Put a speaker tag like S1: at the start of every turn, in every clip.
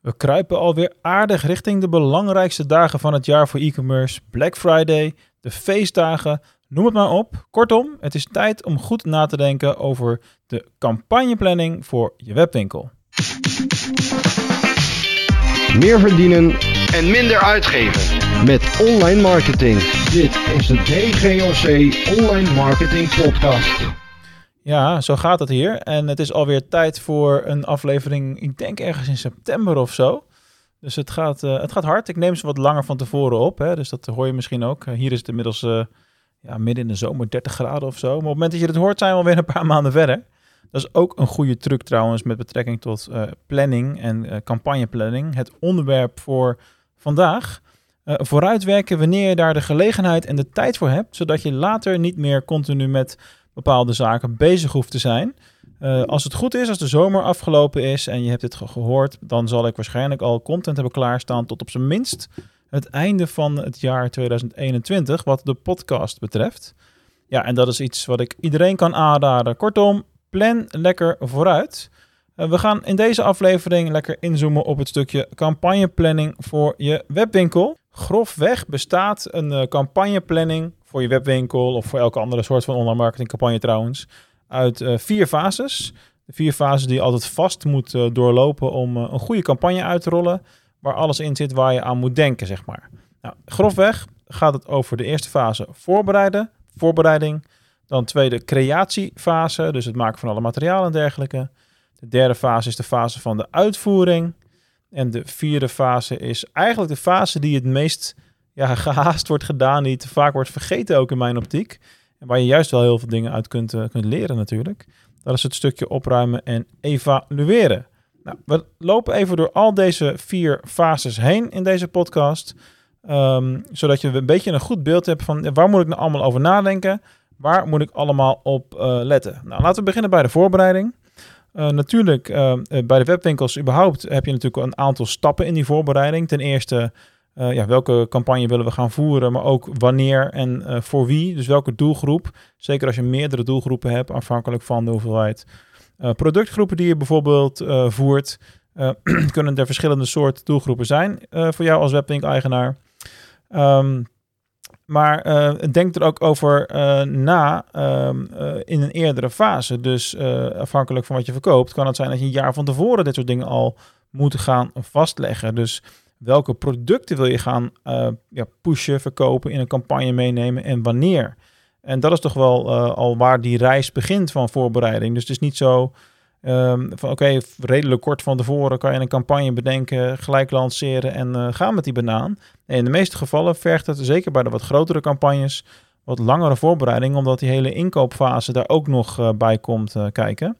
S1: We kruipen alweer aardig richting de belangrijkste dagen van het jaar voor e-commerce. Black Friday, de feestdagen, noem het maar op. Kortom, het is tijd om goed na te denken over de campagneplanning voor je webwinkel.
S2: Meer verdienen
S3: en minder uitgeven.
S2: met online marketing.
S4: Dit is de DGOC Online Marketing Podcast.
S1: Ja, zo gaat het hier. En het is alweer tijd voor een aflevering, ik denk ergens in september of zo. Dus het gaat, eh, het gaat hard. Ik neem ze wat langer van tevoren op. Hè? Dus dat hoor je misschien ook. Eh, hier is het inmiddels eh, ja, midden in de zomer 30 graden of zo. Maar op het moment dat je het hoort, zijn we alweer een paar maanden verder. Dat is ook een goede truc trouwens met betrekking tot planning en campagneplanning. Het onderwerp voor vandaag. Vooruitwerken wanneer je daar de gelegenheid en de tijd voor hebt. Zodat je later niet meer continu met bepaalde zaken bezig hoeft te zijn. Eh, als het goed is, als de zomer afgelopen is en je hebt dit ge- gehoord, dan zal ik waarschijnlijk al content hebben klaarstaan tot op zijn minst het einde van het jaar 2021, wat de podcast betreft. Ja, en dat is iets wat ik iedereen kan aanraden. Kortom, plan lekker vooruit. Eh, we gaan in deze aflevering lekker inzoomen op het stukje campagneplanning voor je webwinkel. Grofweg bestaat een eh, campagneplanning voor je webwinkel of voor elke andere soort van online marketingcampagne trouwens uit eh, vier fases. De vier fases die je altijd vast moet eh, doorlopen om eh, een goede campagne uit te rollen, waar alles in zit waar je aan moet denken, zeg maar. Nou, grofweg gaat het over de eerste fase voorbereiden, voorbereiding. Dan tweede creatiefase, dus het maken van alle materialen en dergelijke. De derde fase is de fase van de uitvoering. En de vierde fase is eigenlijk de fase die het meest ja, gehaast wordt gedaan, die te vaak wordt vergeten ook in mijn optiek. En waar je juist wel heel veel dingen uit kunt, eh, kunt leren natuurlijk. Dat is het stukje opruimen en evalueren. Nou, we lopen even door al deze vier fases heen in deze podcast. ehm, zodat je een beetje een goed beeld hebt van waar moet ik nou allemaal over nadenken? Waar moet ik allemaal op eh, letten? Nou, laten we beginnen bij de voorbereiding. Eh, natuurlijk, eh, eh, bij de webwinkels überhaupt heb je natuurlijk een aantal stappen in die voorbereiding. Ten eerste, eh, ja, welke campagne willen we gaan voeren, maar ook wanneer en eh, voor wie. Dus welke doelgroep. Zeker als je meerdere doelgroepen hebt, afhankelijk van de hoeveelheid eh, productgroepen die je bijvoorbeeld voert. kunnen er verschillende soorten doelgroepen zijn voor jou als webwinkel-eigenaar. Ehm, maar denk er ook over na ehm, eh, in een eerdere fase. Dus afhankelijk van wat je verkoopt, kan het zijn dat je een jaar van tevoren dit soort dingen al moet gaan vastleggen. Dus welke producten wil je gaan eh, ja, pushen, verkopen, in een campagne meenemen en wanneer? En dat is toch wel eh, al waar die reis begint van voorbereiding. Dus het is niet zo ehm, van oké, redelijk kort van tevoren kan je een campagne bedenken, gelijk lanceren en eh, gaan met die banaan. Nee, in de meeste gevallen vergt het zeker bij de wat grotere campagnes wat langere voorbereiding, omdat die hele inkoopfase daar ook nog bij komt kijken.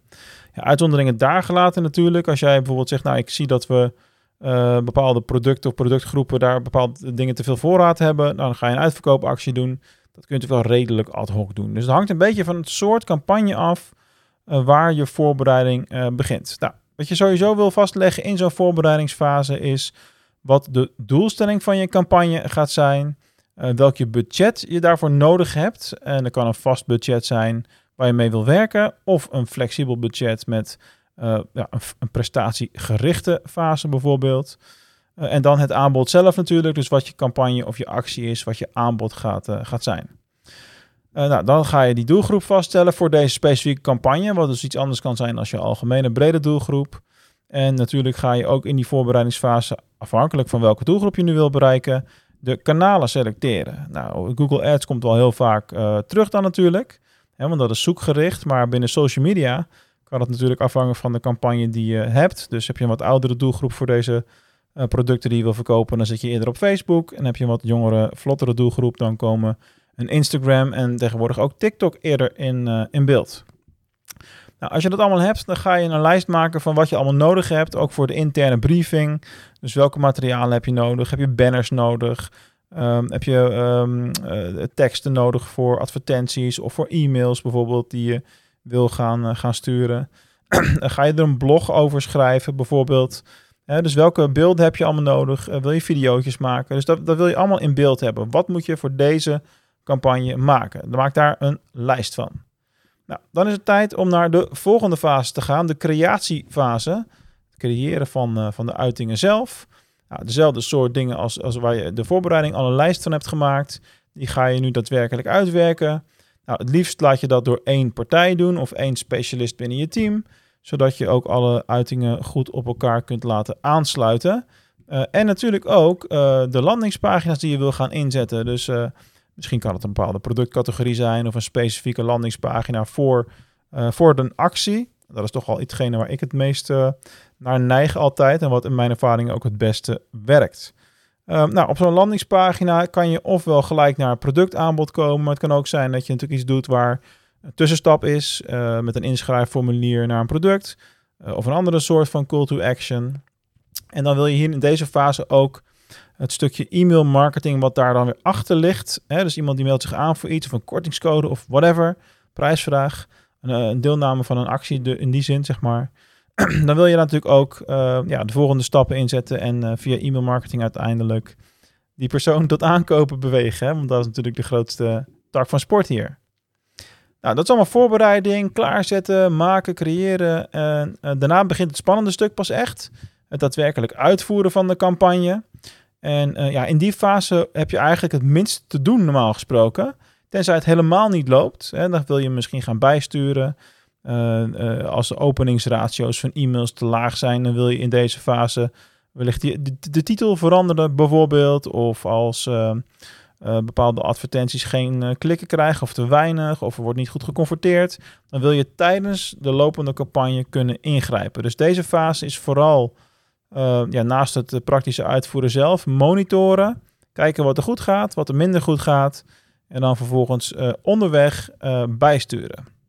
S1: Ja, uitzonderingen daar gelaten natuurlijk. Als jij bijvoorbeeld zegt, nou ik zie dat we eh, bepaalde producten of productgroepen daar bepaalde dingen te veel voorraad hebben, nou, dan ga je een uitverkoopactie doen. Dat kun je wel redelijk ad hoc doen. Dus het hangt een beetje van het soort campagne af eh, waar je voorbereiding eh, begint. Nou, wat je sowieso wil vastleggen in zo'n voorbereidingsfase is wat de doelstelling van je campagne gaat zijn, welk je budget je daarvoor nodig hebt. En dat kan een vast budget zijn waar je mee wil werken, of een flexibel budget met ja, een, prestatiegerichte fase bijvoorbeeld. Eh, en dan het aanbod zelf natuurlijk, dus wat je campagne of je actie is, wat je aanbod gaat, eh, gaat zijn. Eh, nou, dan ga je die doelgroep vaststellen voor deze specifieke campagne, wat dus iets anders kan zijn als je algemene brede doelgroep. En natuurlijk ga je ook in die voorbereidingsfase, afhankelijk van welke doelgroep je nu wil bereiken, de kanalen selecteren. Nou, Google Ads komt wel heel vaak eh, terug dan natuurlijk, hè, want dat is zoekgericht. Maar binnen social media kan het natuurlijk afhangen van de campagne die je hebt. Dus heb je een wat oudere doelgroep voor deze eh, producten die je wil verkopen, dan zit je eerder op Facebook. En heb je een wat jongere, vlottere doelgroep, dan komen een Instagram en tegenwoordig ook TikTok eerder in, eh, in beeld. Nou, als je dat allemaal hebt, dan ga je een lijst maken van wat je allemaal nodig hebt, ook voor de interne briefing. Dus welke materialen heb je nodig? Heb je banners nodig? Ehm, heb je ehm, eh, teksten nodig voor advertenties of voor e-mails bijvoorbeeld die je wil gaan, eh, gaan sturen? ga je er een blog over schrijven bijvoorbeeld? Dus welke beelden heb je allemaal nodig? Eh, wil je videootjes maken? Dus dat, dat wil je allemaal in beeld hebben. Wat moet je voor deze campagne maken? Dan maak daar een lijst van. Nou, dan is het tijd om naar de volgende fase te gaan, de creatiefase. creëren van, uh, van de uitingen zelf. Nou, dezelfde soort dingen als, als waar je de voorbereiding al een lijst van hebt gemaakt. Die ga je nu daadwerkelijk uitwerken. Nou, het liefst laat je dat door één partij doen of één specialist binnen je team. Zodat je ook alle uitingen goed op elkaar kunt laten aansluiten. Uh, en natuurlijk ook uh, de landingspagina's die je wil gaan inzetten. Dus uh, misschien kan het een bepaalde productcategorie zijn of een specifieke landingspagina voor, voor een actie. Dat is toch wel hetgene waar ik het meest naar neig altijd en wat in mijn ervaring ook het beste werkt. Nou, op zo'n landingspagina kan je ofwel gelijk naar productaanbod komen, maar het kan ook zijn dat je natuurlijk iets doet waar een tussenstap is met een inschrijfformulier naar een product of een andere soort van call to action. En dan wil je hier in deze fase ook het stukje e-mail marketing, wat daar dan weer achter ligt. Hè, dus iemand die meldt zich aan voor iets, of een kortingscode of whatever, prijsvraag, een, eh, een deelname van een actie de, in die zin, zeg maar. dan wil je natuurlijk ook uh, ja, de volgende stappen inzetten en uh, via e-mail marketing uiteindelijk die persoon tot aankopen bewegen. Hè, want dat is natuurlijk de grootste tak van sport hier. Nou, dat is allemaal voorbereiding, klaarzetten, maken, creëren. En daarna begint het spannende stuk pas echt het daadwerkelijk uitvoeren van de campagne. En ja, in die fase heb je eigenlijk het minst te doen, normaal gesproken. Tenzij het helemaal niet loopt. Hè, dan wil je misschien gaan bijsturen. Uh, uh, als de openingsratio's van e-mails te laag zijn, dan wil je in deze fase wellicht de, titel veranderen, bijvoorbeeld. Of als bepaalde advertenties geen klikken krijgen of te weinig, of er wordt niet goed geconverteerd, dan wil je tijdens de lopende campagne kunnen ingrijpen. Dus deze fase is vooral ja, naast het praktische uitvoeren zelf, monitoren. Kijken wat er goed gaat, wat er minder goed gaat. En dan vervolgens onderweg bijsturen.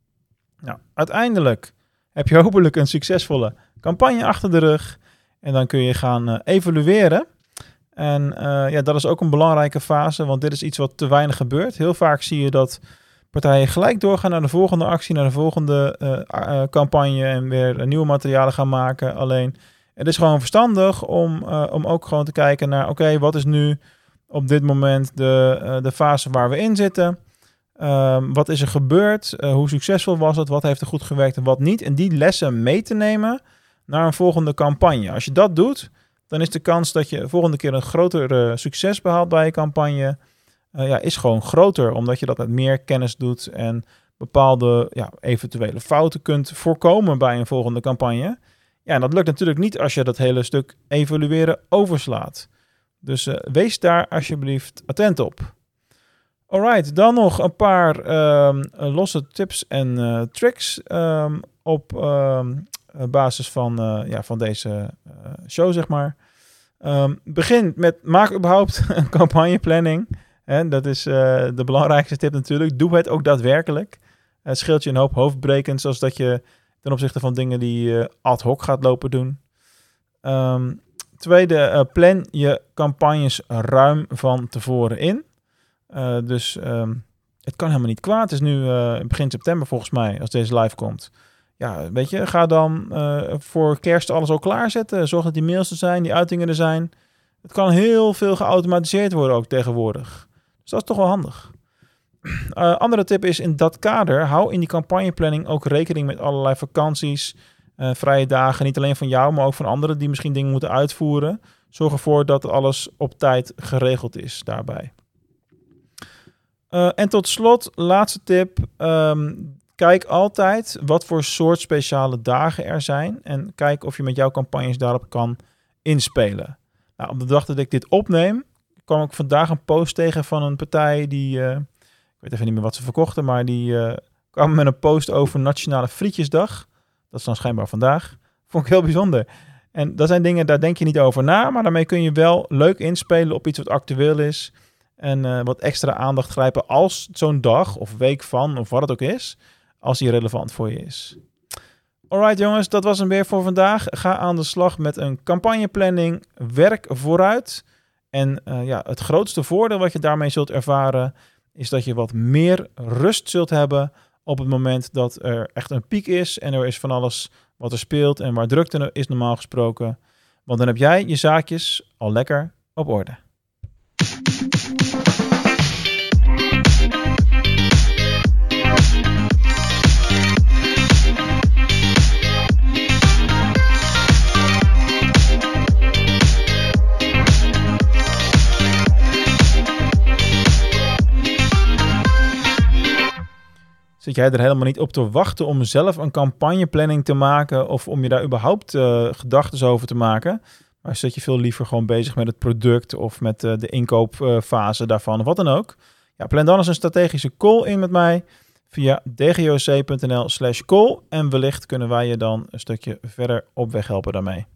S1: Nou, uiteindelijk heb je hopelijk een succesvolle campagne achter de rug. En dan kun je gaan evalueren. En ja, dat is ook een belangrijke fase, want dit is iets wat te weinig gebeurt. Heel vaak zie je dat partijen gelijk doorgaan naar de volgende actie, naar de volgende campagne en weer nieuwe materialen gaan maken. Alleen het is gewoon verstandig om, om ook gewoon te kijken naar, oké, wat is nu op dit moment de, de fase waar we in zitten? Um, wat is er gebeurd? Uh, hoe succesvol was het? Wat heeft er goed gewerkt en wat niet? En die lessen mee te nemen naar een volgende campagne. Als je dat doet, dan is de kans dat je volgende keer een groter succes behaalt bij je campagne, ja, is gewoon groter. Omdat je dat met meer kennis doet en bepaalde ja, eventuele fouten kunt voorkomen bij een volgende campagne. Ja, en dat lukt natuurlijk niet als je dat hele stuk evalueren overslaat. Dus uh, wees daar alsjeblieft attent op. Alright, dan nog een paar um, losse tips en uh, tricks um, op um, basis van, ja, van deze show, zeg maar. begin met, maak überhaupt een campagneplanning. En dat is de belangrijkste tip natuurlijk. Doe het ook daadwerkelijk. Het scheelt je een hoop hoofdbrekens, zoals dat je ten opzichte van dingen die je ad hoc gaat lopen doen. Tweede, plan je campagnes ruim van tevoren in. Uh, dus um, het kan helemaal niet kwaad. Het is nu uh, begin september volgens mij, als deze live komt. Ja, weet je, ga dan voor kerst alles al klaarzetten. Zorg dat die mails er zijn, die uitingen er zijn. Het kan heel veel geautomatiseerd worden ook tegenwoordig. Dus dat is toch wel handig. Andere tip is in dat kader, hou in die campagneplanning ook rekening met allerlei vakanties, vrije dagen. Niet alleen van jou, maar ook van anderen die misschien dingen moeten uitvoeren. Zorg ervoor dat alles op tijd geregeld is daarbij. Uh, en tot slot, laatste tip. Um, kijk altijd wat voor soort speciale dagen er zijn. En kijk of je met jouw campagnes daarop kan inspelen. Nou, op de dag dat ik dit opneem, kwam ik vandaag een post tegen van een partij die weet even niet meer wat ze verkochten, maar die uh, kwamen met een post over Nationale Frietjesdag. Dat is dan schijnbaar vandaag. Vond ik heel bijzonder. En dat zijn dingen, daar denk je niet over na, maar daarmee kun je wel leuk inspelen op iets wat actueel is. En uh, wat extra aandacht grijpen als zo'n dag of week van, of wat het ook is, als die relevant voor je is. Alright jongens, dat was hem weer voor vandaag. Ga aan de slag met een campagneplanning. Werk vooruit. En uh, ja, het grootste voordeel wat je daarmee zult ervaren is dat je wat meer rust zult hebben op het moment dat er echt een piek is en er is van alles wat er speelt en waar drukte is normaal gesproken. Want dan heb jij je zaakjes al lekker op orde. Zit jij er helemaal niet op te wachten om zelf een campagneplanning te maken of om je daar überhaupt uh, gedachten over te maken? Maar zit je veel liever gewoon bezig met het product of met uh, de inkoopfase daarvan of wat dan ook? Ja, plan dan eens een strategische call in met mij via dgoc.nl slash call en wellicht kunnen wij je dan een stukje verder op weg helpen daarmee.